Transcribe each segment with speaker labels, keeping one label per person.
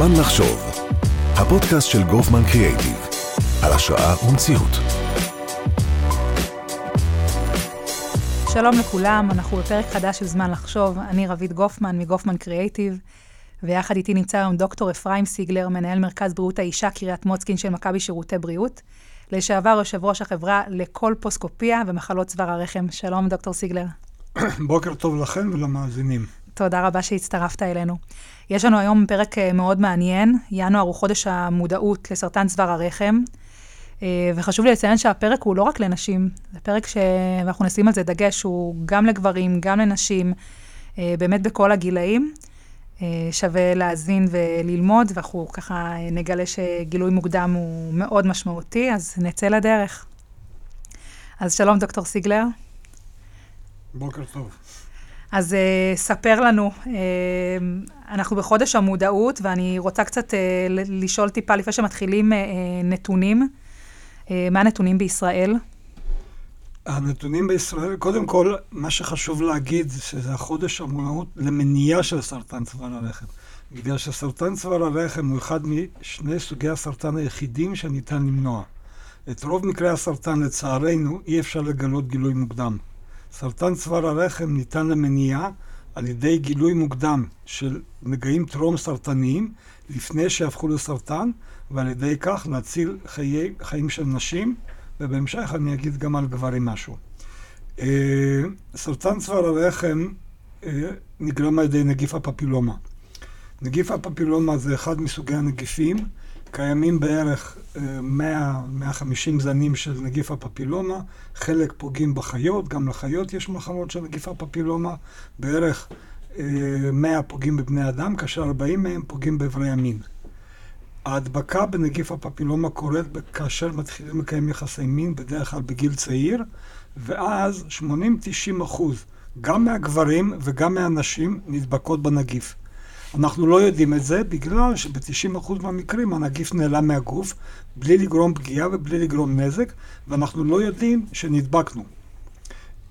Speaker 1: זמן לחשוב, הפודקאסט של גופמן קריאייטיב, על השראה ומציאות.
Speaker 2: שלום לכולם, אנחנו בפרק חדש של זמן לחשוב. אני רבית גופמן מגופמן קריאייטיב, ויחד איתי נמצא היום דוקטור אפרים סיגלר, מנהל מרכז בריאות האישה קריית מוצקין של מכבי שירותי בריאות, לשעבר יושב ראש החברה לקולפוסקופיה ומחלות צוואר הרחם. שלום, דוקטור סיגלר.
Speaker 3: בוקר טוב לכם ולמאזינים.
Speaker 2: תודה רבה שהצטרפת אלינו. יש לנו היום פרק אה, מאוד מעניין, ינואר הוא חודש המודעות לסרטן צוואר הרחם, אה, וחשוב לי לציין שהפרק הוא לא רק לנשים, זה פרק שאנחנו נשים על זה דגש, הוא גם לגברים, גם לנשים, אה, באמת בכל הגילאים. שווה להאזין וללמוד, ואנחנו ככה נגלה שגילוי מוקדם הוא מאוד משמעותי, אז נצא לדרך. אז שלום, דוקטור סיגלר.
Speaker 3: בוקר טוב.
Speaker 2: אז uh, ספר לנו, uh, אנחנו בחודש המודעות, ואני רוצה קצת uh, לשאול טיפה, לפני שמתחילים, uh, נתונים. Uh, מה הנתונים בישראל?
Speaker 3: הנתונים בישראל, קודם כל, מה שחשוב להגיד, שזה החודש המודעות למניעה של סרטן צוואר הרחם. בגלל שסרטן צוואר הרחם הוא אחד משני סוגי הסרטן היחידים שניתן למנוע. את רוב מקרי הסרטן, לצערנו, אי אפשר לגלות גילוי מוקדם. סרטן צוואר הרחם ניתן למניעה על ידי גילוי מוקדם של נגעים טרום סרטניים לפני שהפכו לסרטן, ועל ידי כך להציל חיי, חיים של נשים, ובהמשך אני אגיד גם על גברים משהו. אה, סרטן צוואר הרחם אה, נגרם על ידי נגיף הפפילומה. נגיף הפפילומה זה אחד מסוגי הנגיפים קיימים בערך 100-150 אה, זנים של נגיף הפפילומה, חלק פוגעים בחיות, גם לחיות יש מחלות של נגיף הפפילומה, בערך 100 אה, פוגעים בבני אדם, כאשר 40 מהם פוגעים באיברי המין. ההדבקה בנגיף הפפילומה קורית כאשר מתחילים לקיים יחסי מין, בדרך כלל בגיל צעיר, ואז 80-90 אחוז, גם מהגברים וגם מהנשים, נדבקות בנגיף. אנחנו לא יודעים את זה בגלל שב-90% מהמקרים הנגיף נעלם מהגוף בלי לגרום פגיעה ובלי לגרום נזק, ואנחנו לא יודעים שנדבקנו.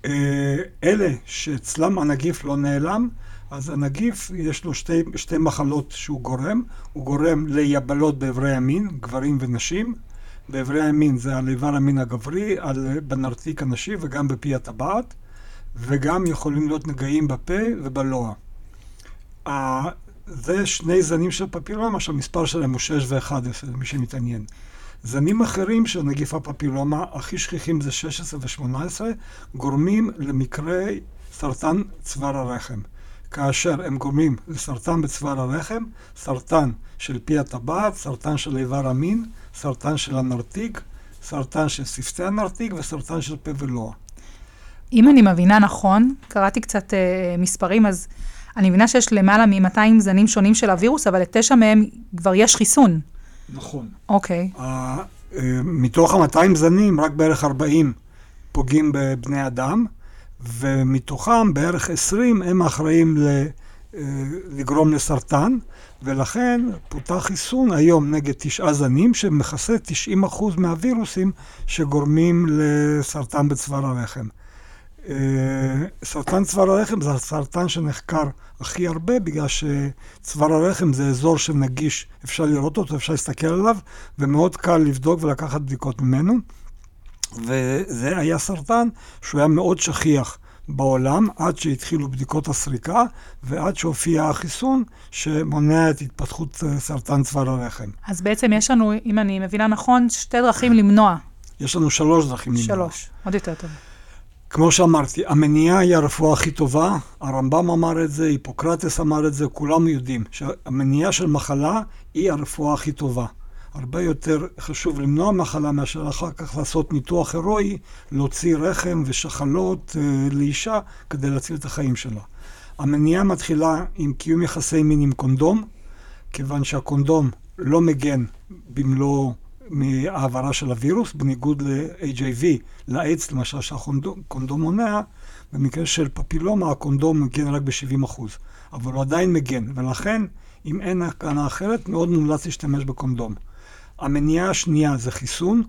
Speaker 3: אה, אלה שאצלם הנגיף לא נעלם, אז הנגיף יש לו שתי, שתי מחלות שהוא גורם. הוא גורם ליבלות באיברי המין, גברים ונשים. באיברי המין זה על איבר המין הגברי, על בנרתיק הנשי וגם בפי הטבעת, וגם יכולים להיות נגעים בפה ובלוע. זה שני זנים של פפילומה שהמספר שלהם הוא 6 ו-11, למי שמתעניין. זנים אחרים של נגיף הפפילומה, הכי שכיחים זה 16 ו-18, גורמים למקרי סרטן צוואר הרחם. כאשר הם גורמים לסרטן בצוואר הרחם, סרטן של פי הטבעת, סרטן של איבר המין, סרטן של הנרתיק, סרטן של שפתי הנרתיק וסרטן של פה ולוע.
Speaker 2: אם אני מבינה נכון, קראתי קצת אה, מספרים, אז אני מבינה שיש למעלה מ-200 זנים שונים של הווירוס, אבל לתשע מהם כבר יש חיסון.
Speaker 3: נכון.
Speaker 2: אוקיי. Okay.
Speaker 3: אה, מתוך ה-200 זנים, רק בערך 40 פוגעים בבני אדם, ומתוכם בערך 20 הם אחראים ל... אה, לגרום לסרטן, ולכן פותח חיסון היום נגד תשעה זנים שמכסה 90% מהווירוסים שגורמים לסרטן בצוואר הרחם. אה, סרטן צוואר הרחם זה הסרטן שנחקר הכי הרבה, בגלל שצוואר הרחם זה אזור שנגיש, אפשר לראות אותו, אפשר להסתכל עליו, ומאוד קל לבדוק ולקחת בדיקות ממנו. וזה היה סרטן שהוא היה מאוד שכיח בעולם, עד שהתחילו בדיקות הסריקה, ועד שהופיע החיסון שמונע את התפתחות אה, סרטן צוואר הרחם.
Speaker 2: אז בעצם יש לנו, אם אני מבינה נכון, שתי דרכים למנוע.
Speaker 3: יש לנו שלוש דרכים
Speaker 2: למנוע. שלוש, עוד יותר טוב.
Speaker 3: כמו שאמרתי, המניעה היא הרפואה הכי טובה, הרמב"ם אמר את זה, היפוקרטס אמר את זה, כולנו יודעים שהמניעה של מחלה היא הרפואה הכי טובה. הרבה יותר חשוב למנוע מחלה מאשר אחר כך לעשות ניתוח הירואי, להוציא רחם ושחלות אה, לאישה כדי להציל את החיים שלה. המניעה מתחילה עם קיום יחסי מין עם קונדום, כיוון שהקונדום לא מגן במלוא מהעברה של הווירוס, בניגוד ל-HIV, לאיידס למשל, שהקונדום מונע, במקרה של פפילומה הקונדום מגן רק ב-70%, אבל הוא עדיין מגן, ולכן אם אין הקרנה אחרת, מאוד מומלץ להשתמש בקונדום. המניעה השנייה זה חיסון,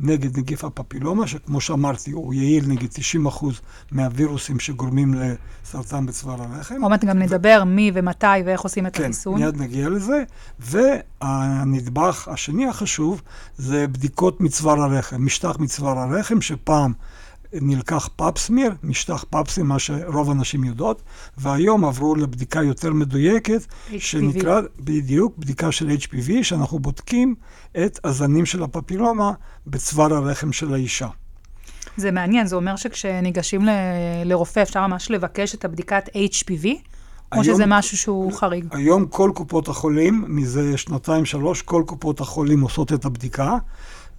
Speaker 3: נגד נגיף הפפילומה, שכמו שאמרתי, הוא יעיל נגד 90% מהווירוסים שגורמים לסרטן בצוואר הרחם.
Speaker 2: עוד מעט גם נדבר מי ומתי ואיך עושים את
Speaker 3: כן,
Speaker 2: החיסון.
Speaker 3: מיד נגיע לזה. והנדבך השני החשוב זה בדיקות מצוואר הרחם, משטח מצוואר הרחם, שפעם נלקח פאפסמיר, משטח פאפסי, מה שרוב הנשים יודעות, והיום עברו לבדיקה יותר מדויקת,
Speaker 2: HPV.
Speaker 3: שנקרא בדיוק בדיקה של HPV, שאנחנו בודקים את הזנים של הפפילומה בצוואר הרחם של האישה.
Speaker 2: זה מעניין, זה אומר שכשניגשים ל- לרופא אפשר ממש לבקש את הבדיקת HPV, או
Speaker 3: היום-
Speaker 2: שזה משהו שהוא חריג?
Speaker 3: היום כל קופות החולים, מזה שנתיים-שלוש, כל קופות החולים עושות את הבדיקה,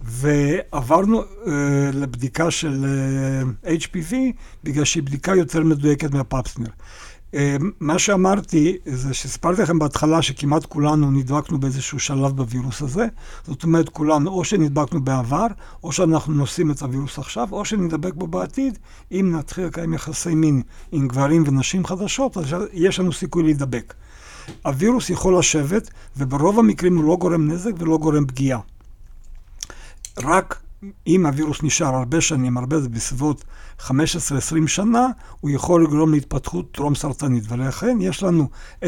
Speaker 3: ועברנו uh, לבדיקה של uh, HPV, בגלל שהיא בדיקה יותר מדויקת מהפאפסמיר. Uh, מה שאמרתי, זה שסיפרתי לכם בהתחלה שכמעט כולנו נדבקנו באיזשהו שלב בווירוס הזה. זאת אומרת, כולנו או שנדבקנו בעבר, או שאנחנו נושאים את הווירוס עכשיו, או שנדבק בו בעתיד, אם נתחיל לקיים יחסי מין עם גברים ונשים חדשות, אז יש לנו סיכוי להידבק. הווירוס יכול לשבת, וברוב המקרים הוא לא גורם נזק ולא גורם פגיעה. רק אם הווירוס נשאר הרבה שנים, הרבה זה בסביבות 15-20 שנה, הוא יכול לגרום להתפתחות טרום סרטנית. ולכן יש לנו 10-15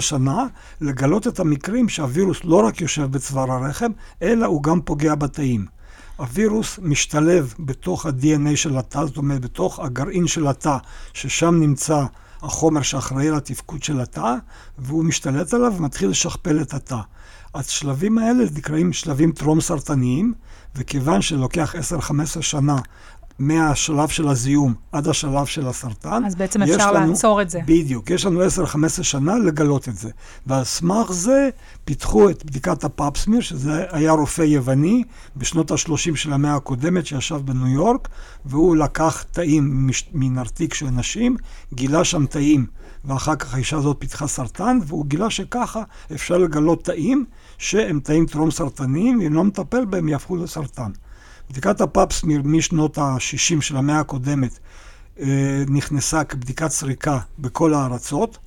Speaker 3: שנה לגלות את המקרים שהווירוס לא רק יושב בצוואר הרחם, אלא הוא גם פוגע בתאים. הווירוס משתלב בתוך ה-DNA של התא, זאת אומרת, בתוך הגרעין של התא, ששם נמצא החומר שאחראי לתפקוד של התא, והוא משתלט עליו ומתחיל לשכפל את התא. השלבים האלה נקראים שלבים טרום סרטניים, וכיוון שלוקח 10-15 שנה מהשלב של הזיהום עד השלב של הסרטן,
Speaker 2: אז בעצם אפשר
Speaker 3: לנו-
Speaker 2: לעצור את זה.
Speaker 3: בדיוק, יש לנו 10-15 שנה לגלות את זה. ועל סמך זה פיתחו את בדיקת הפאפסמיר, שזה היה רופא יווני בשנות ה-30 של המאה הקודמת שישב בניו יורק, והוא לקח תאים מש- מנרתיק של נשים, גילה שם תאים, ואחר כך האישה הזאת פיתחה סרטן, והוא גילה שככה אפשר לגלות תאים שהם תאים טרום סרטניים, ואם לא מטפל בהם יהפכו לסרטן. בדיקת הפאפסמיר משנות ה-60 של המאה הקודמת אה, נכנסה כבדיקת סריקה בכל הארצות.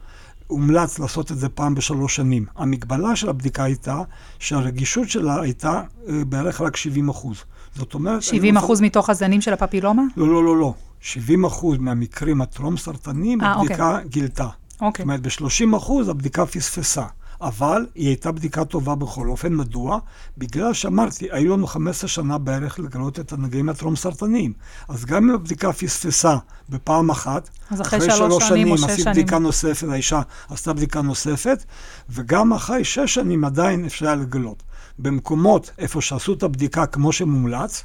Speaker 3: הומלץ לעשות את זה פעם בשלוש שנים. המגבלה של הבדיקה הייתה שהרגישות שלה הייתה אה, בערך רק 70 אחוז. זאת אומרת...
Speaker 2: 70
Speaker 3: היו
Speaker 2: אחוז מתוך הזנים של הפפילומה?
Speaker 3: לא, לא, לא, לא. 70 אחוז מהמקרים הטרום סרטניים,
Speaker 2: אה,
Speaker 3: הבדיקה גילתה. זאת
Speaker 2: אוקיי.
Speaker 3: אומרת, ב-30 אחוז הבדיקה פספסה. אבל היא הייתה בדיקה טובה בכל אופן. מדוע? בגלל שאמרתי, היו לנו 15 שנה בערך לגלות את הנגעים הטרום-סרטניים. אז גם אם הבדיקה פספסה בפעם אחת,
Speaker 2: אחרי שלוש שנים או שש
Speaker 3: עשית
Speaker 2: שנים.
Speaker 3: בדיקה נוספת, האישה עשתה בדיקה נוספת, וגם אחרי שש שנים עדיין אפשר היה לגלות. במקומות איפה שעשו את הבדיקה כמו שמומלץ,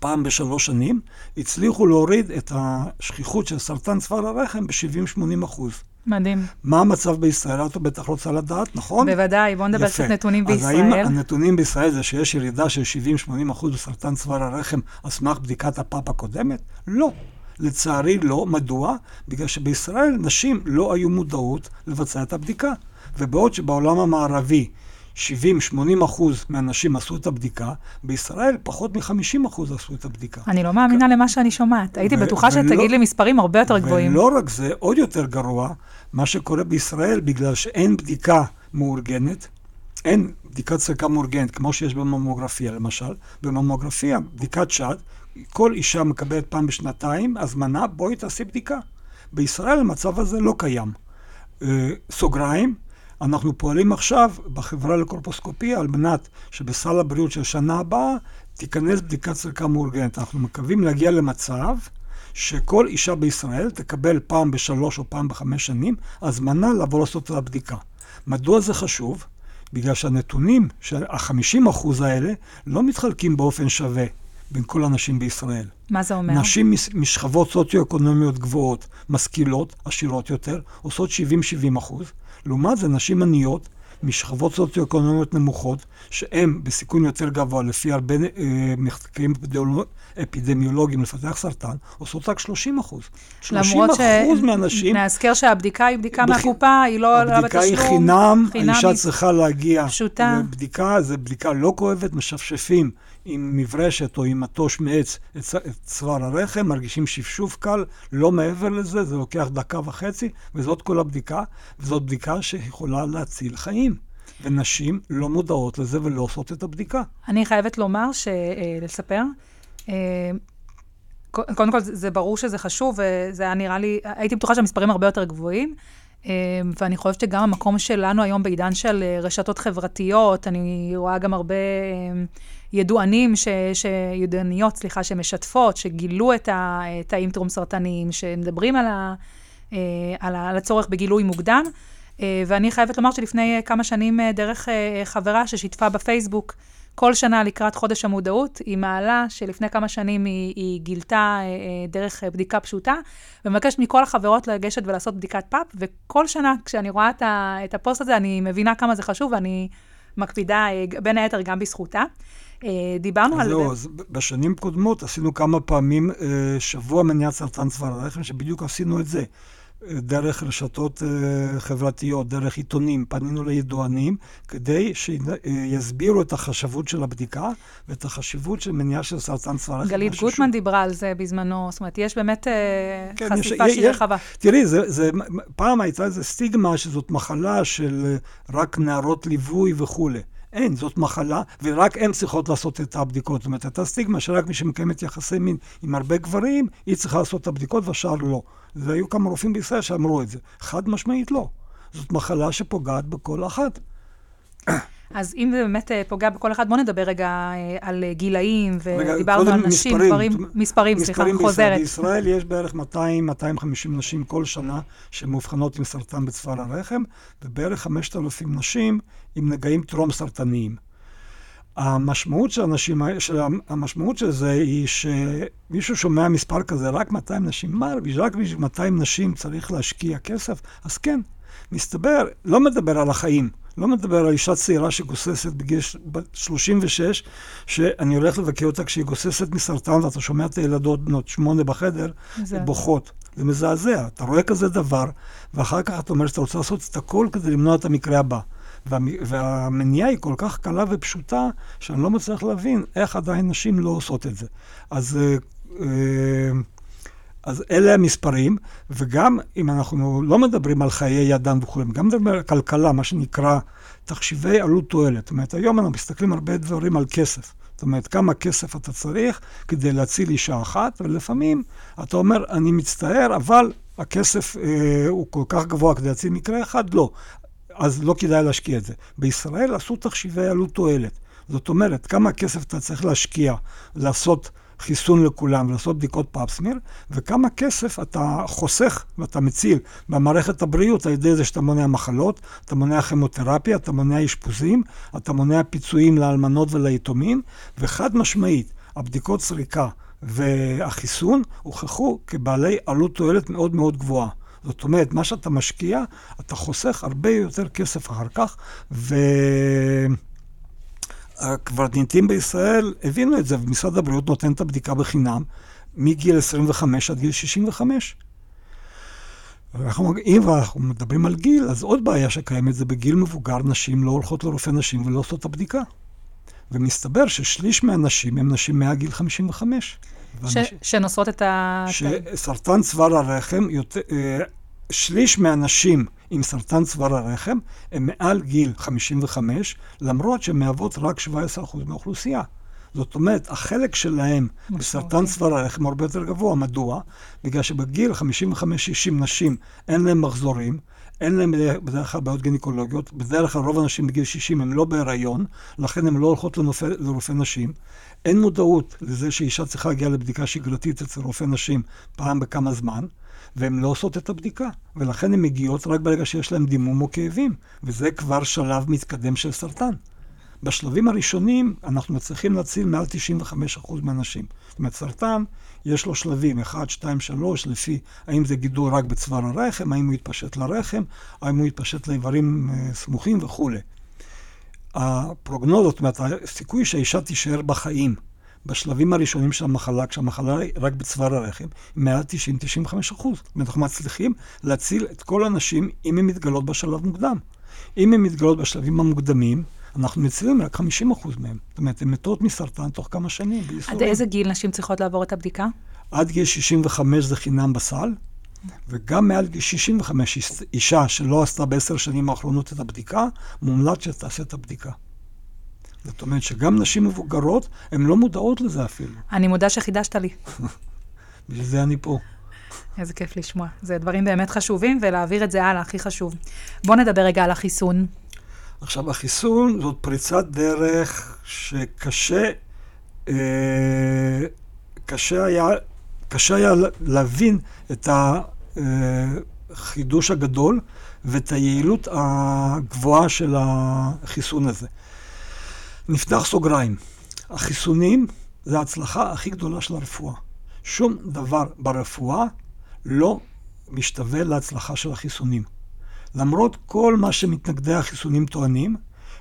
Speaker 3: פעם בשלוש שנים, הצליחו להוריד את השכיחות של סרטן צוואר הרחם ב-70-80 אחוז.
Speaker 2: מדהים.
Speaker 3: מה המצב בישראל? את בטח רוצה לדעת, נכון?
Speaker 2: בוודאי, בואו נדבר. קצת נתונים
Speaker 3: אז האם
Speaker 2: בישראל.
Speaker 3: הנתונים בישראל זה שיש ירידה של 70-80 אחוז בסרטן צוואר הרחם על סמך בדיקת הפאפ הקודמת? לא. לצערי לא. מדוע? בגלל שבישראל נשים לא היו מודעות לבצע את הבדיקה. ובעוד שבעולם המערבי 70-80 אחוז מהנשים עשו את הבדיקה, בישראל פחות מ-50 אחוז עשו את הבדיקה.
Speaker 2: אני לא מאמינה למה שאני שומעת. הייתי בטוחה שתגיד לי מספרים הרבה יותר גבוהים.
Speaker 3: ולא רק זה, עוד יותר גרוע, מה שקורה בישראל, בגלל שאין בדיקה מאורגנת, אין בדיקת סריקה מאורגנת, כמו שיש בממוגרפיה למשל. בממוגרפיה, בדיקת שד, כל אישה מקבלת פעם בשנתיים הזמנה, בואי תעשי בדיקה. בישראל המצב הזה לא קיים. אה, סוגריים, אנחנו פועלים עכשיו בחברה לקורפוסקופיה על מנת שבסל הבריאות של שנה הבאה תיכנס בדיקת סריקה מאורגנת. אנחנו מקווים להגיע למצב שכל אישה בישראל תקבל פעם בשלוש או פעם בחמש שנים הזמנה לבוא לעשות את הבדיקה. מדוע זה חשוב? בגלל שהנתונים של ה-50% האלה לא מתחלקים באופן שווה בין כל הנשים בישראל.
Speaker 2: מה זה אומר?
Speaker 3: נשים מש- משכבות סוציו-אקונומיות גבוהות, משכילות, עשירות יותר, עושות 70-70 אחוז. לעומת זה, נשים עניות, משכבות סוציו-אקונומיות נמוכות, שהן בסיכון יותר גבוה לפי הרבה אה, מחקרים אפידמיולוג- אפידמיולוגיים לפתח סרטן, עושות רק 30 אחוז. 30
Speaker 2: למרות
Speaker 3: אחוז מהנשים,
Speaker 2: נאזכר שהבדיקה היא בדיקה
Speaker 3: בח-
Speaker 2: מהקופה, היא לא עולה
Speaker 3: הבדיקה היא
Speaker 2: בתשלום.
Speaker 3: חינם,
Speaker 2: חינמית.
Speaker 3: האישה צריכה להגיע
Speaker 2: פשוטה.
Speaker 3: לבדיקה, זו בדיקה לא כואבת, משפשפים עם מברשת או עם מטוש מעץ את צוואר הרחם, מרגישים שפשוף קל, לא מעבר לזה, זה לוקח דקה וחצי, וזאת כל הבדיקה, וזאת בדיקה שיכולה להציל חיים. ונשים לא מודעות לזה ולא עושות את הבדיקה.
Speaker 2: אני חייבת לומר, ש... אה, לספר, אה, קודם כל, זה ברור שזה חשוב, וזה היה נראה לי, הייתי בטוחה שהמספרים הרבה יותר גבוהים, אה, ואני חושבת שגם המקום שלנו היום בעידן של רשתות חברתיות, אני רואה גם הרבה ידוענים, ש, ש, ידועניות, סליחה, שמשתפות, שגילו את ה- תאים טרום סרטניים, שמדברים על, ה, על, ה, על הצורך בגילוי מוקדם. אה, ואני חייבת לומר שלפני אה, כמה שנים, אה, דרך חברה ששיתפה בפייסבוק, כל שנה לקראת חודש המודעות, היא מעלה שלפני כמה שנים היא, היא גילתה דרך בדיקה פשוטה, ומבקשת מכל החברות לגשת ולעשות בדיקת פאפ, וכל שנה כשאני רואה את, ה, את הפוסט הזה, אני מבינה כמה זה חשוב, ואני מקפידה, בין היתר, גם בזכותה. דיברנו על...
Speaker 3: זהו, אז בשנים קודמות עשינו כמה פעמים שבוע מניעת סרטן צוואר הרחם, שבדיוק עשינו את זה. דרך רשתות אה, חברתיות, דרך עיתונים, פנינו לידוענים, כדי שיסבירו את החשבות של הבדיקה ואת החשיבות של מניעה של סרטן צוואר הרחם.
Speaker 2: גלית גוטמן דיברה על זה בזמנו, זאת אומרת, יש באמת אה,
Speaker 3: כן, יש-
Speaker 2: חשיפה שהיא
Speaker 3: יש-
Speaker 2: רחבה.
Speaker 3: תראי, זה, זה, פעם הייתה איזו סטיגמה שזאת מחלה של אה, רק נערות ליווי וכולי. אין, זאת מחלה, ורק הן צריכות לעשות את הבדיקות. זאת אומרת, הייתה סטיגמה שרק מי שמקיימת יחסי מין עם הרבה גברים, היא צריכה לעשות את הבדיקות והשאר לא. והיו כמה רופאים בישראל שאמרו את זה. חד משמעית לא. זאת מחלה שפוגעת בכל אחת.
Speaker 2: אז אם זה באמת אה, פוגע בכל אחד, בואו נדבר רגע אה, על אה, גילאים, ודיברנו על נשים,
Speaker 3: מספרים.
Speaker 2: דברים, מספרים, סליחה,
Speaker 3: מספרים.
Speaker 2: חוזרת.
Speaker 3: בישראל יש בערך 200-250 נשים כל שנה שמאובחנות עם סרטן בצוואר הרחם, ובערך 5,000 נשים עם נגעים טרום סרטניים. המשמעות של, הנשים, ה- של, המשמעות של זה היא שמישהו שומע מספר כזה, רק 200 נשים, מה, רק בשביל 200 נשים צריך להשקיע כסף? אז כן, מסתבר, לא מדבר על החיים, לא מדבר על אישה צעירה שגוססת בגיל ש- בת 36, שאני הולך לבקר אותה כשהיא גוססת מסרטן, ואתה שומע את הילדות בנות שמונה בחדר. בוכות. זה מזעזע. אתה רואה כזה דבר, ואחר כך אתה אומר שאתה רוצה לעשות את הכל כדי למנוע את המקרה הבא. והמ- והמניעה היא כל כך קלה ופשוטה, שאני לא מצליח להבין איך עדיין נשים לא עושות את זה. אז, אה, אה, אז אלה המספרים, וגם אם אנחנו לא מדברים על חיי אדם וכו', גם מדברים על כלכלה, מה שנקרא תחשיבי עלות תועלת. זאת אומרת, היום אנחנו מסתכלים הרבה דברים על כסף. זאת אומרת, כמה כסף אתה צריך כדי להציל אישה אחת, ולפעמים אתה אומר, אני מצטער, אבל הכסף אה, הוא כל כך גבוה כדי להציל מקרה אחד, לא. אז לא כדאי להשקיע את זה. בישראל עשו תחשיבי עלות תועלת. זאת אומרת, כמה כסף אתה צריך להשקיע לעשות חיסון לכולם ולעשות בדיקות פאפסמיר, וכמה כסף אתה חוסך ואתה מציל במערכת הבריאות על ידי זה שאתה מונע מחלות, אתה מונע כימותרפיה, אתה מונע אשפוזים, אתה מונע פיצויים לאלמנות וליתומים, וחד משמעית, הבדיקות סריקה והחיסון הוכחו כבעלי עלות תועלת מאוד מאוד גבוהה. זאת אומרת, מה שאתה משקיע, אתה חוסך הרבה יותר כסף אחר כך, והקברניטים בישראל הבינו את זה, ומשרד הבריאות נותן את הבדיקה בחינם מגיל 25 עד גיל 65. אנחנו, אם אנחנו מדברים על גיל, אז עוד בעיה שקיימת זה בגיל מבוגר, נשים לא הולכות לרופא נשים ולא עושות את הבדיקה. ומסתבר ששליש מהנשים הן נשים מעל גיל 55.
Speaker 2: ש,
Speaker 3: ואנשים-
Speaker 2: שנושאות את ה...
Speaker 3: שסרטן צוואר הרחם, יותר, אה, שליש מהנשים עם סרטן צוואר הרחם הם מעל גיל 55, למרות שהן מהוות רק 17% מהאוכלוסייה. זאת אומרת, החלק שלהם בסרטן צוואר הרחם הרבה יותר גבוה. מדוע? בגלל שבגיל 55-60 נשים אין להם מחזורים, אין להם בדרך כלל בעיות גינקולוגיות, בדרך כלל רוב הנשים בגיל 60 הם לא בהיריון, לכן הן לא הולכות לנופא, לרופא נשים. אין מודעות לזה שאישה צריכה להגיע לבדיקה שגרתית אצל רופא נשים פעם בכמה זמן, והן לא עושות את הבדיקה, ולכן הן מגיעות רק ברגע שיש להן דימום או כאבים, וזה כבר שלב מתקדם של סרטן. בשלבים הראשונים אנחנו מצליחים להציל מעל 95% מהנשים. זאת אומרת, סרטן, יש לו שלבים, 1, 2, 3, לפי האם זה גידול רק בצוואר הרחם, האם הוא יתפשט לרחם, האם הוא יתפשט לאיברים אה, סמוכים וכולי. הפרוגנוזות, זאת אומרת, הסיכוי שהאישה תישאר בחיים בשלבים הראשונים של המחלה, כשהמחלה רק בצוואר הרחם, היא מעל 90-95 אחוז. זאת אומרת, אנחנו מצליחים להציל את כל הנשים אם הן מתגלות בשלב מוקדם. אם הן מתגלות בשלבים המוקדמים, אנחנו מצילים רק 50 אחוז מהן. זאת אומרת, הן מתות מסרטן תוך כמה שנים.
Speaker 2: עד
Speaker 3: בייסורים.
Speaker 2: איזה גיל נשים צריכות לעבור את הבדיקה?
Speaker 3: עד גיל 65 זה חינם בסל, וגם מעל גיל 65, איש- אישה שלא עשתה בעשר שנים האחרונות את הבדיקה, מומלץ שתעשה את הבדיקה. זאת אומרת שגם נשים מבוגרות, הן לא מודעות לזה אפילו.
Speaker 2: אני מודה שחידשת לי.
Speaker 3: בשביל זה אני פה.
Speaker 2: איזה כיף לשמוע. זה דברים באמת חשובים, ולהעביר את זה הלאה, הכי חשוב. בואו נדבר רגע על החיסון.
Speaker 3: עכשיו, החיסון זאת פריצת דרך שקשה אה, קשה היה, קשה היה להבין את החידוש הגדול ואת היעילות הגבוהה של החיסון הזה. נפתח סוגריים. החיסונים זה ההצלחה הכי גדולה של הרפואה. שום דבר ברפואה לא משתווה להצלחה של החיסונים. למרות כל מה שמתנגדי החיסונים טוענים,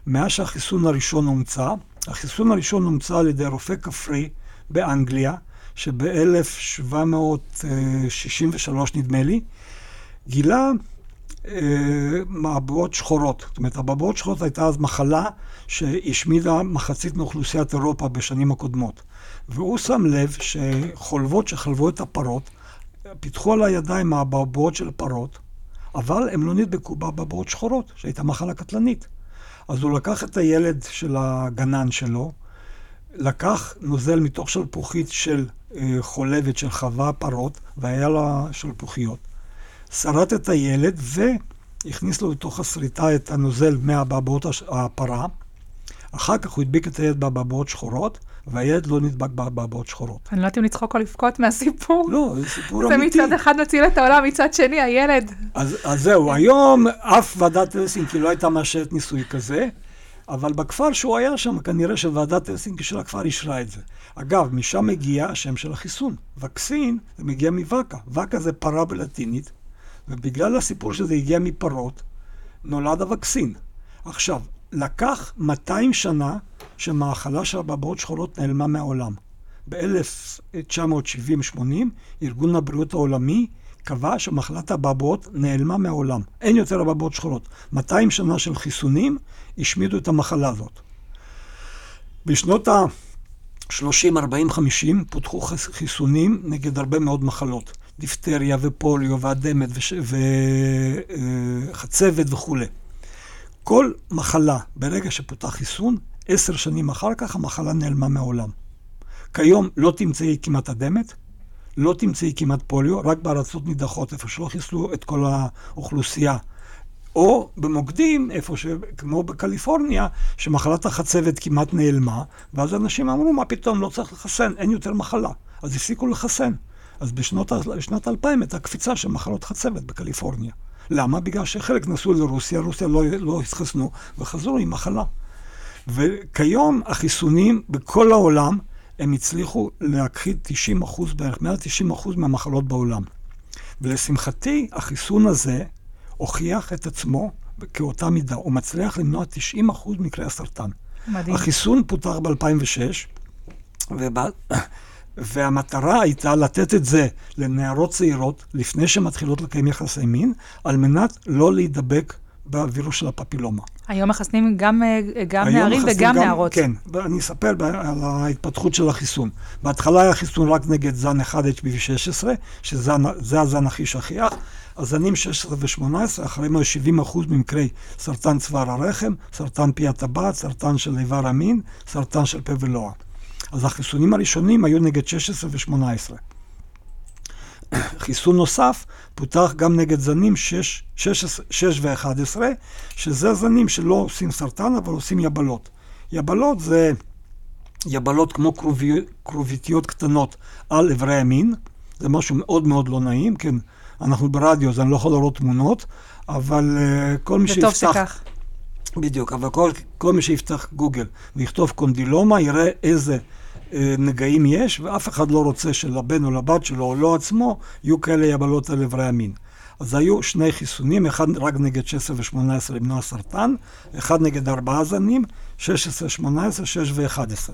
Speaker 3: מאז שהחיסון הראשון הומצא, החיסון הראשון הומצא על ידי רופא כפרי באנגליה, שב-1763 נדמה לי, גילה אה, מעבועות שחורות. זאת אומרת, הבעבועות שחורות הייתה אז מחלה שהשמידה מחצית מאוכלוסיית אירופה בשנים הקודמות. והוא שם לב שחולבות שחלבו את הפרות, פיתחו על הידיים מהבעבועות של הפרות, אבל הם לא נדבקו באבעבועות שחורות, שהייתה מחלה קטלנית. אז הוא לקח את הילד של הגנן שלו, לקח נוזל מתוך שלפוחית של אה, חולבת של חווה פרות, והיה לה שלפוחיות. שרט את הילד והכניס לו לתוך השריטה את הנוזל מהבעבועות הש- הפרה. אחר כך הוא הדביק את הילד באבעבועות שחורות, והילד לא נדבק באבעבועות שחורות.
Speaker 2: אני לא יודעת אם לצחוק או לבכות מהסיפור.
Speaker 3: לא, זה סיפור
Speaker 2: זה
Speaker 3: אמיתי.
Speaker 2: מצד אחד מציל את העולם, מצד שני, הילד.
Speaker 3: אז, אז זהו, היום אף ועדת הלסינקי לא הייתה מאשרת ניסוי כזה, אבל בכפר שהוא היה שם, כנראה שוועדת הלסינקי של הכפר אישרה את זה. אגב, משם מגיע השם של החיסון. וקסין, זה מגיע מוואקה. וואקה זה פרה בלטינית, ובגלל הסיפור שזה הגיע מפרות, נולד הווקסין. עכשיו, לקח 200 שנה שמאכלה של הבעבעות שחורות נעלמה מהעולם. ב-1970-80, ארגון הבריאות העולמי קבע שמחלת הבעבעות נעלמה מהעולם. אין יותר הבעבעות שחורות. 200 שנה של חיסונים השמידו את המחלה הזאת. בשנות ה-30, 40, 50 פותחו חיס- חיסונים נגד הרבה מאוד מחלות. דיפטריה ופוליו והדמת וחצבת וכולי. כל מחלה, ברגע שפותח חיסון, עשר שנים אחר כך המחלה נעלמה מהעולם. כיום לא תמצאי כמעט הדמת, לא תמצאי כמעט פוליו, רק בארצות נידחות, איפה שלא חיסלו את כל האוכלוסייה. או במוקדים, איפה ש... כמו בקליפורניה, שמחלת החצבת כמעט נעלמה, ואז אנשים אמרו, מה פתאום, לא צריך לחסן, אין יותר מחלה. אז הפסיקו לחסן. אז בשנות, בשנת 2000 הייתה קפיצה של מחלות חצבת בקליפורניה. למה? בגלל שחלק נסעו לרוסיה, רוסיה לא, לא התחסנו, וחזרו עם מחלה. וכיום החיסונים בכל העולם, הם הצליחו להכחיד 90 אחוז בערך, מעל 90 אחוז מהמחלות בעולם. ולשמחתי, החיסון הזה הוכיח את עצמו כאותה מידה. הוא מצליח למנוע 90 אחוז מקרי הסרטן.
Speaker 2: מדהים.
Speaker 3: החיסון פותח ב-2006, ובא... והמטרה הייתה לתת את זה לנערות צעירות לפני שמתחילות לקיים יחסי מין, על מנת לא להידבק בווירוס של הפפילומה.
Speaker 2: היום מחסנים גם, אה, גם
Speaker 3: היום
Speaker 2: נערים וגם
Speaker 3: גם-
Speaker 2: נערות.
Speaker 3: כן, ואני אספר על ההתפתחות של החיסון. בהתחלה היה חיסון רק נגד זן 1 HPV-16, שזה הזן הכי שכיח. הזנים 16 ו-18, אחריהם היו 70 אחוז ממקרי סרטן צוואר הרחם, סרטן פי הטבעת, סרטן של איבר המין, סרטן של פה ולוע. אז החיסונים הראשונים היו נגד 16 ו-18. חיסון נוסף פותח גם נגד זנים 6, 6, 6 ו-11, שזה זנים שלא עושים סרטן, אבל עושים יבלות. יבלות זה יבלות כמו כרובי, כרוביות קטנות על איברי המין, זה משהו מאוד מאוד לא נעים, כן, אנחנו ברדיו, אז אני לא יכול לראות תמונות, אבל uh, כל מי
Speaker 2: וטוב
Speaker 3: שיפתח...
Speaker 2: שכך.
Speaker 3: בדיוק, אבל כל, כל מי שיפתח גוגל ויכתוב קונדילומה, יראה איזה אה, נגעים יש, ואף אחד לא רוצה שלבן או לבת שלו, או לא עצמו, יהיו כאלה יבלות על איברי המין. אז היו שני חיסונים, אחד רק נגד 16 ו-18 למנוע סרטן, אחד נגד ארבעה זנים, 16, 18, 6 ו-11.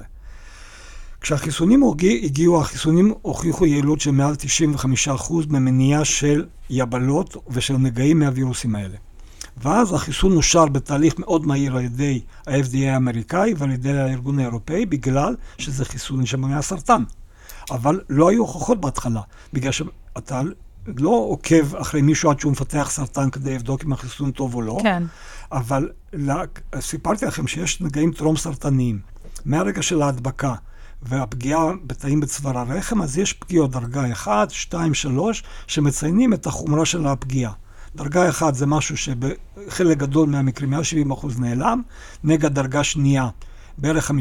Speaker 3: כשהחיסונים הגיעו, החיסונים הוכיחו יעילות של מעל 95% במניעה של יבלות ושל נגעים מהווירוסים האלה. ואז החיסון אושר בתהליך מאוד מהיר על ידי ה-FDA האמריקאי ועל ידי הארגון האירופאי, בגלל שזה חיסון שמונע סרטן. אבל לא היו הוכחות בהתחלה, בגלל שאתה לא עוקב אחרי מישהו עד שהוא מפתח סרטן כדי לבדוק אם החיסון טוב או לא,
Speaker 2: כן.
Speaker 3: אבל לה, סיפרתי לכם שיש נגעים טרום סרטניים. מהרגע של ההדבקה והפגיעה בתאים בצוואר הרחם, אז יש פגיעות דרגה 1, 2, 3, שמציינים את החומרה של הפגיעה. דרגה 1 זה משהו שבחלק גדול מהמקרים, 170% נעלם, נגע דרגה שנייה, בערך 50%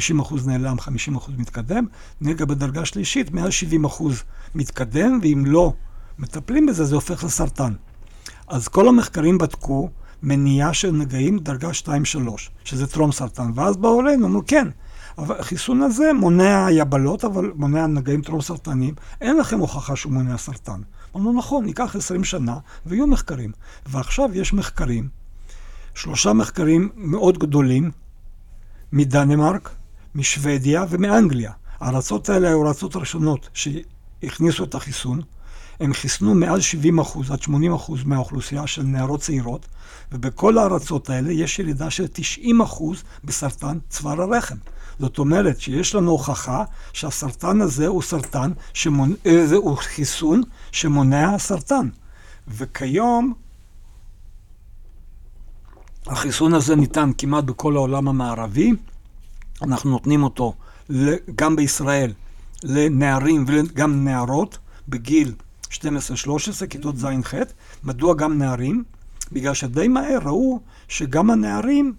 Speaker 3: נעלם, 50% מתקדם, נגע בדרגה שלישית, 170% מתקדם, ואם לא מטפלים בזה, זה הופך לסרטן. אז כל המחקרים בדקו מניעה של נגעים דרגה 2-3, שזה טרום סרטן, ואז באו אלינו, אמרו כן, אבל החיסון הזה מונע יבלות, אבל מונע נגעים טרום סרטניים, אין לכם הוכחה שהוא מונע סרטן. אמרנו, נכון, ייקח 20 שנה, ויהיו מחקרים. ועכשיו יש מחקרים, שלושה מחקרים מאוד גדולים, מדנמרק, משוודיה ומאנגליה. הארצות האלה היו הארצות הראשונות שהכניסו את החיסון. הם חיסנו מעל 70 אחוז עד 80 אחוז מהאוכלוסייה של נערות צעירות, ובכל הארצות האלה יש ירידה של 90 אחוז בסרטן צוואר הרחם. זאת אומרת שיש לנו הוכחה שהסרטן הזה הוא סרטן, שמונ... אה, הוא חיסון שמונע סרטן. וכיום החיסון הזה ניתן כמעט בכל העולם המערבי. אנחנו נותנים אותו גם בישראל לנערים וגם נערות בגיל 12-13, כיתות ז'-ח'. מדוע גם נערים? בגלל שדי מהר ראו שגם הנערים,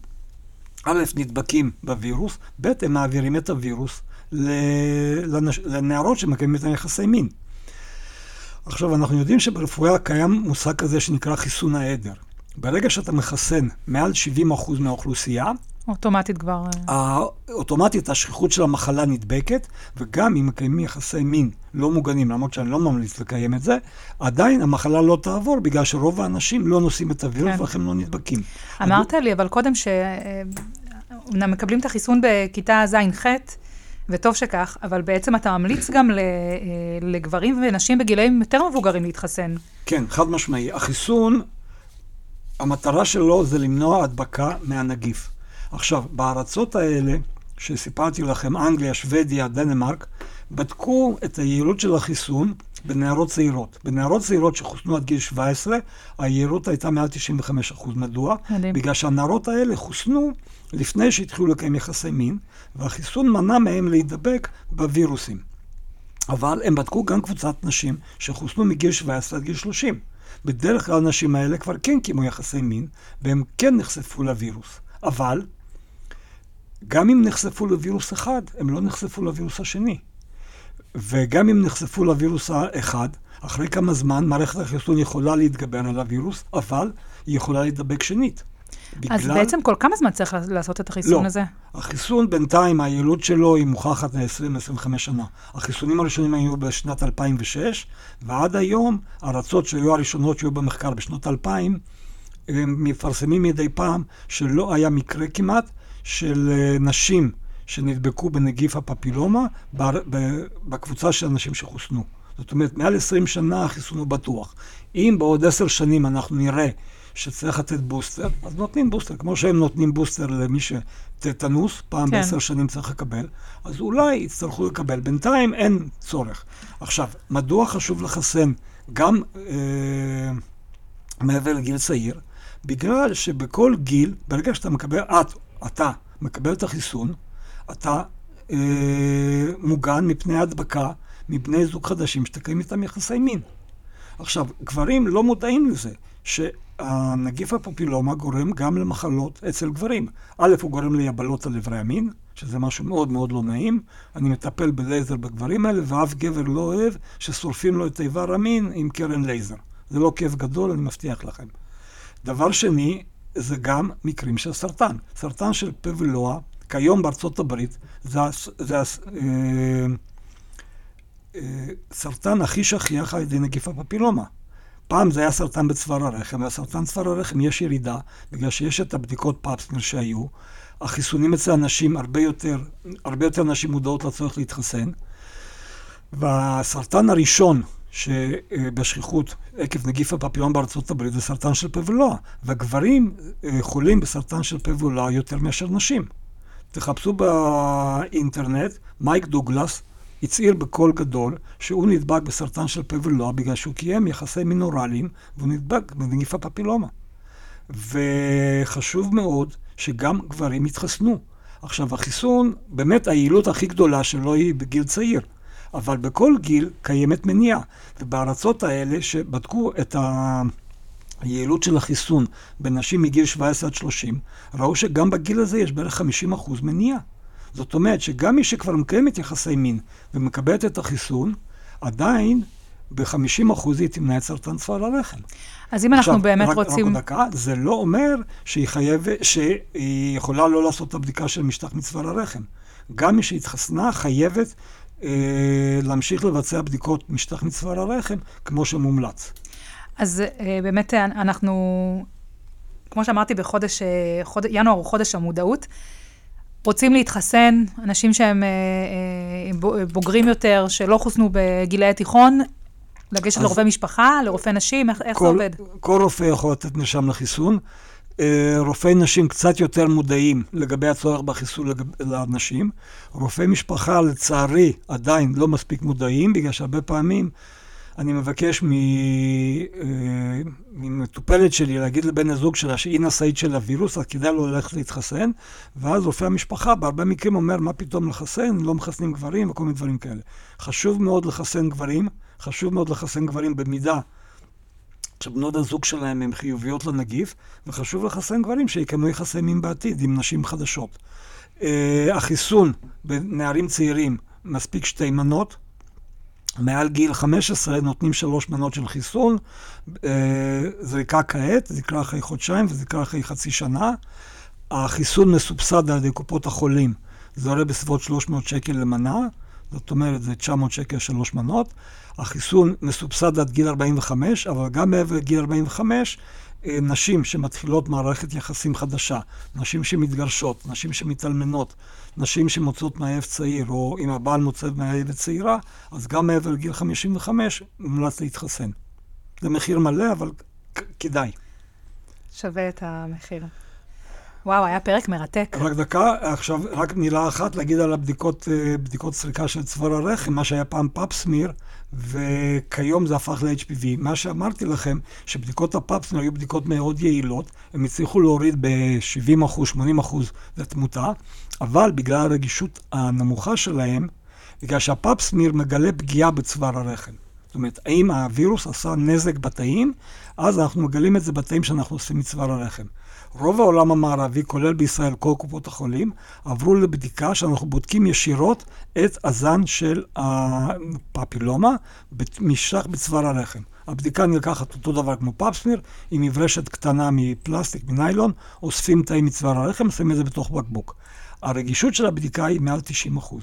Speaker 3: א', נדבקים בווירוס, ב', הם מעבירים את הווירוס. לנערות שמקיימים איתן יחסי מין. עכשיו, אנחנו יודעים שברפואה קיים מושג כזה שנקרא חיסון העדר. ברגע שאתה מחסן מעל 70% מהאוכלוסייה,
Speaker 2: אוטומטית כבר...
Speaker 3: אה, אוטומטית השכיחות של המחלה נדבקת, וגם אם מקיימים יחסי מין לא מוגנים, למרות שאני לא ממליץ לקיים את זה, עדיין המחלה לא תעבור, בגלל שרוב האנשים לא נושאים את הווירוס כן. ולכן לא נדבקים.
Speaker 2: אמרת לי, אבל קודם ש... מקבלים את החיסון בכיתה ז'-ח', וטוב שכך, אבל בעצם אתה ממליץ גם אה, לגברים ונשים בגילאים יותר מבוגרים להתחסן.
Speaker 3: כן, חד משמעי. החיסון, המטרה שלו זה למנוע הדבקה מהנגיף. עכשיו, בארצות האלה, שסיפרתי לכם, אנגליה, שוודיה, דנמרק, בדקו את היעילות של החיסון בנערות צעירות. בנערות צעירות שחוסנו עד גיל 17, היעילות הייתה מעל 95%. מדוע? מדהים. בגלל שהנערות האלה חוסנו לפני שהתחילו לקיים יחסי מין, והחיסון מנע מהם להידבק בווירוסים. אבל הם בדקו גם קבוצת נשים שחוסנו מגיל 17 עד גיל 30. בדרך כלל הנשים האלה כבר כן קיימו יחסי מין, והם כן נחשפו לווירוס. אבל גם אם נחשפו לווירוס אחד, הם לא נחשפו לווירוס השני. וגם אם נחשפו לווירוס האחד, אחרי כמה זמן מערכת החיסון יכולה להתגבר על הווירוס, אבל היא יכולה להידבק שנית.
Speaker 2: בגלל... אז בעצם כל כמה זמן צריך לעשות את החיסון
Speaker 3: לא.
Speaker 2: הזה?
Speaker 3: החיסון בינתיים, היעילות שלו היא מוכחת ל-20-25 שנה. החיסונים הראשונים היו בשנת 2006, ועד היום, הארצות שהיו הראשונות שהיו במחקר בשנות 2000, הם מפרסמים מדי פעם שלא היה מקרה כמעט של אה, נשים שנדבקו בנגיף הפפילומה בקבוצה של אנשים שחוסנו. זאת אומרת, מעל 20 שנה החיסון הוא בטוח. אם בעוד עשר שנים אנחנו נראה שצריך לתת בוסטר, אז נותנים בוסטר. כמו שהם נותנים בוסטר למי שטטנוס, פעם כן. בעשר שנים צריך לקבל, אז אולי יצטרכו לקבל. בינתיים אין צורך. עכשיו, מדוע חשוב לחסן גם אה, מעבר לגיל צעיר? בגלל שבכל גיל, ברגע שאתה מקבל, את, אתה, מקבל את החיסון, אתה אה, מוגן מפני הדבקה מבני זוג חדשים שתקיים איתם יחסי מין. עכשיו, גברים לא מודעים לזה, שהנגיף הפופילומה גורם גם למחלות אצל גברים. א', הוא גורם ליבלות על איברי המין, שזה משהו מאוד מאוד לא נעים. אני מטפל בלייזר בגברים האלה, ואף גבר לא אוהב ששורפים לו את איבר המין עם קרן לייזר. זה לא כיף גדול, אני מבטיח לכם. דבר שני, זה גם מקרים של סרטן. סרטן של פה ולוע, כיום בארצות הברית, זה, זה אה, אה, סרטן הכי שכיח על ידי נגיף הפפילומה. פעם זה היה סרטן בצוואר הרחם, והסרטן צוואר הרחם יש ירידה, בגלל שיש את הבדיקות Pap smear שהיו. החיסונים אצל אנשים, הרבה יותר, הרבה יותר נשים מודעות לצורך להתחסן. והסרטן הראשון שבשכיחות עקב נגיף הפפיון בארצות הברית זה סרטן של פה ולוע, והגברים אה, חולים בסרטן של פה ולוע יותר מאשר נשים. תחפשו באינטרנט, מייק דוגלס הצהיר בקול גדול שהוא נדבק בסרטן של פה ולוע בגלל שהוא קיים יחסי מינורליים והוא נדבק בנגיף הפפילומה. וחשוב מאוד שגם גברים יתחסנו. עכשיו, החיסון, באמת היעילות הכי גדולה שלו היא בגיל צעיר, אבל בכל גיל קיימת מניעה. ובארצות האלה שבדקו את היעילות של החיסון בנשים מגיל 17 עד 30, ראו שגם בגיל הזה יש בערך 50% מניעה. זאת אומרת שגם מי שכבר מקיימת יחסי מין ומקבלת את החיסון, עדיין ב-50% היא תמנע את סרטן צוואר הרחם.
Speaker 2: אז אם אנחנו
Speaker 3: עכשיו,
Speaker 2: באמת
Speaker 3: רק,
Speaker 2: רוצים...
Speaker 3: רק דקה, זה לא אומר שהיא חייבת, שהיא יכולה לא לעשות את הבדיקה של משטח מצוואר הרחם. גם מי שהתחסנה חייבת להמשיך לבצע בדיקות משטח מצוואר הרחם, כמו שמומלץ.
Speaker 2: אז אה, באמת אה, אנחנו, כמו שאמרתי, בחודש, אה, חוד... ינואר הוא חודש המודעות. רוצים להתחסן, אנשים שהם אה, אה, בוגרים יותר, שלא חוסנו בגילאי תיכון, לגשת לרופא משפחה, לרופא נשים, איך, איך זה
Speaker 3: כל,
Speaker 2: עובד?
Speaker 3: כל רופא יכול לתת מרשם לחיסון. אה, רופאי נשים קצת יותר מודעים לגבי הצורך בחיסון לנשים. רופאי משפחה, לצערי, עדיין לא מספיק מודעים, בגלל שהרבה פעמים אני מבקש אה, ממטופלת שלי להגיד לבן הזוג שלה שהיא נשאית של הווירוס, אז כדאי לו ללכת להתחסן, ואז רופא המשפחה בהרבה מקרים אומר, מה פתאום לחסן, לא מחסנים גברים וכל מיני דברים כאלה. חשוב מאוד לחסן גברים, חשוב מאוד לחסן גברים במידה שבנות הזוג שלהם הן חיוביות לנגיף, וחשוב לחסן גברים שיקיימו יחסי מין בעתיד עם נשים חדשות. Uh, החיסון בנערים צעירים מספיק שתי מנות. מעל גיל 15 נותנים שלוש מנות של חיסון. Uh, זריקה כעת, זריקה אחרי חודשיים וזריקה אחרי חצי שנה. החיסון מסובסד על ידי קופות החולים. זה עולה בסביבות 300 שקל למנה. זאת אומרת, זה 900 שקל שלוש מנות. החיסון מסובסד עד גיל 45, אבל גם מעבר לגיל 45, אה, נשים שמתחילות מערכת יחסים חדשה, נשים שמתגרשות, נשים שמתאלמנות, נשים שמוצאות מאהב צעיר, או אם הבעל מוצא מאהבת צעירה, אז גם מעבר לגיל 55 מומלץ להתחסן. זה מחיר מלא, אבל כדאי.
Speaker 2: שווה את המחיר. וואו, היה פרק מרתק.
Speaker 3: רק דקה, עכשיו רק מילה אחת להגיד על הבדיקות, אה, בדיקות סריקה של צוואר הרחם, מה שהיה פעם פאפסמיר, וכיום זה הפך ל-HPV. מה שאמרתי לכם, שבדיקות הפאפסמיר היו בדיקות מאוד יעילות, הם הצליחו להוריד ב-70%, 80% את התמותה, אבל בגלל הרגישות הנמוכה שלהם, בגלל שהפאפסמיר מגלה פגיעה בצוואר הרחם. זאת אומרת, האם הווירוס עשה נזק בתאים, אז אנחנו מגלים את זה בתאים שאנחנו עושים מצוואר הרחם. רוב העולם המערבי, כולל בישראל, כל קופות החולים, עברו לבדיקה שאנחנו בודקים ישירות את הזן של הפפילומה במשטח בצוואר הרחם. הבדיקה נלקחת אותו דבר כמו פאפסמיר, עם מברשת קטנה מפלסטיק, מניילון, אוספים תאים מצוואר הרחם, שמים את זה בתוך בקבוק. הרגישות של הבדיקה היא מעל 90%.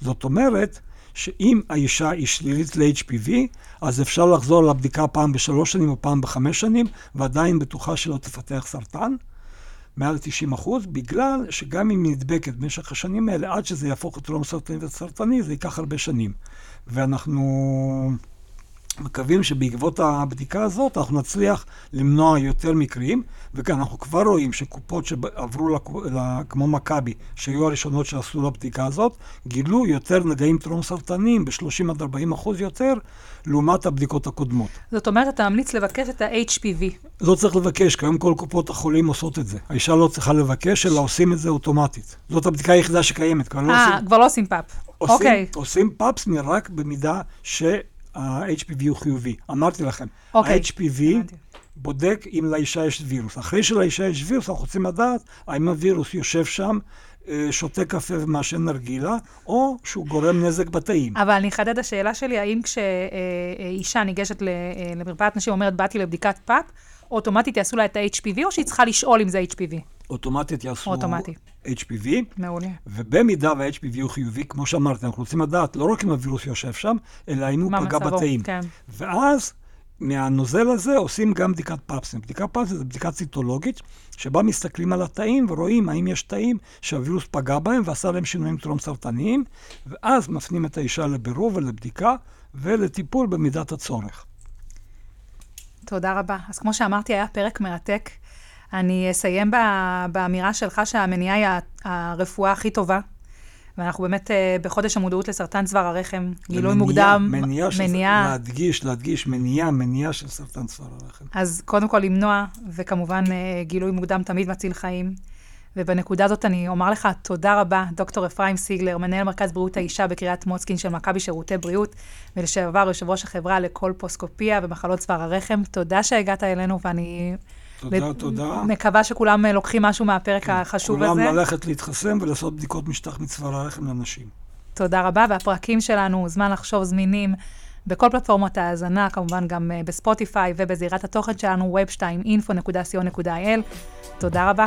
Speaker 3: זאת אומרת, שאם האישה היא שלילית ל-HPV, אז אפשר לחזור לבדיקה פעם בשלוש שנים או פעם בחמש שנים, ועדיין בטוחה שלא תפתח סרטן, מעל 90 אחוז, בגלל שגם אם היא נדבקת במשך השנים האלה, עד שזה יהפוך את טרום סרטני וסרטני, זה ייקח הרבה שנים. ואנחנו מקווים שבעקבות הבדיקה הזאת אנחנו נצליח למנוע יותר מקרים, וכאן אנחנו כבר רואים שקופות שעברו. כמו מכבי, שהיו הראשונות שעשו לבדיקה הזאת, גילו יותר נגעים טרום סרטניים ב-30 עד 40 אחוז יותר, לעומת הבדיקות הקודמות.
Speaker 2: זאת אומרת, אתה ממליץ לבקש את ה-HPV.
Speaker 3: לא צריך לבקש, כי היום כל קופות החולים עושות את זה. האישה לא צריכה לבקש, אלא עושים את זה אוטומטית. זאת הבדיקה היחידה שקיימת, לא
Speaker 2: אה. כבר לא עושים Pap.
Speaker 3: עושים,
Speaker 2: אוקיי.
Speaker 3: עושים Pap smear רק במידה שה-HPV הוא חיובי. אמרתי לכם,
Speaker 2: אוקיי.
Speaker 3: ה-HPV. בודק אם לאישה יש וירוס. אחרי שלאישה יש וירוס, אנחנו רוצים לדעת האם הווירוס יושב שם, אה, שותה קפה ומעשן נרגילה, או שהוא גורם נזק בתאים.
Speaker 2: אבל אני אחדד את השאלה שלי, האם כשאישה ניגשת ל- אה, למרפאת נשים ואומרת, באתי לבדיקת פאפ, אוטומטית יעשו לה את ה-HPV, או שהיא צריכה לשאול אם זה HPV?
Speaker 3: אוטומטית יעשו
Speaker 2: אוטומטי.
Speaker 3: HPV,
Speaker 2: מעולה.
Speaker 3: ובמידה וה-HPV הוא חיובי, כמו שאמרתי, אנחנו רוצים לדעת לא רק אם הווירוס יושב שם, אלא אם הוא פגע
Speaker 2: מצבו,
Speaker 3: בתאים.
Speaker 2: כן.
Speaker 3: ואז מהנוזל הזה עושים גם בדיקת פאפסים. בדיקת פאפסים זה בדיקה ציטולוגית, שבה מסתכלים על התאים ורואים האם יש תאים שהווירוס פגע בהם ועשה להם שינויים טרום סרטניים, ואז מפנים את האישה לבירור ולבדיקה ולטיפול במידת הצורך.
Speaker 2: תודה רבה. אז כמו שאמרתי, היה פרק מרתק. אני אסיים באמירה שלך שהמניעה היא הרפואה הכי טובה, ואנחנו באמת אה, בחודש המודעות לסרטן צוואר הרחם, גילוי מוקדם,
Speaker 3: מניעה, של-
Speaker 2: מניעה.
Speaker 3: להדגיש, להדגיש, מניעה, מניעה של סרטן צוואר הרחם.
Speaker 2: אז קודם כל למנוע, וכמובן אה, גילוי מוקדם תמיד מציל חיים. ובנקודה הזאת אני אומר לך תודה רבה, דוקטור אפרים סיגלר, מנהל מרכז בריאות האישה בקריית מוצקין של מכבי שירותי בריאות, ולשעבר יושב ראש החברה לקולפוסקופיה ומחלות צוואר הרחם. תודה שהגעת אלינו, ואני
Speaker 3: תודה,
Speaker 2: ל-
Speaker 3: תודה.
Speaker 2: מקווה שכולם אה, לוקחים משהו מהפרק החשוב הזה.
Speaker 3: כולם ללכת להתחסן ולעשות בדיקות משטח מצוואר הרחם לנשים.
Speaker 2: תודה רבה, והפרקים שלנו, זמן לחשוב זמינים בכל פלטפורמות ההאזנה, כמובן גם אה, בספוטיפיי ובזירת התוכן שלנו, web2info.co.il. תודה רבה.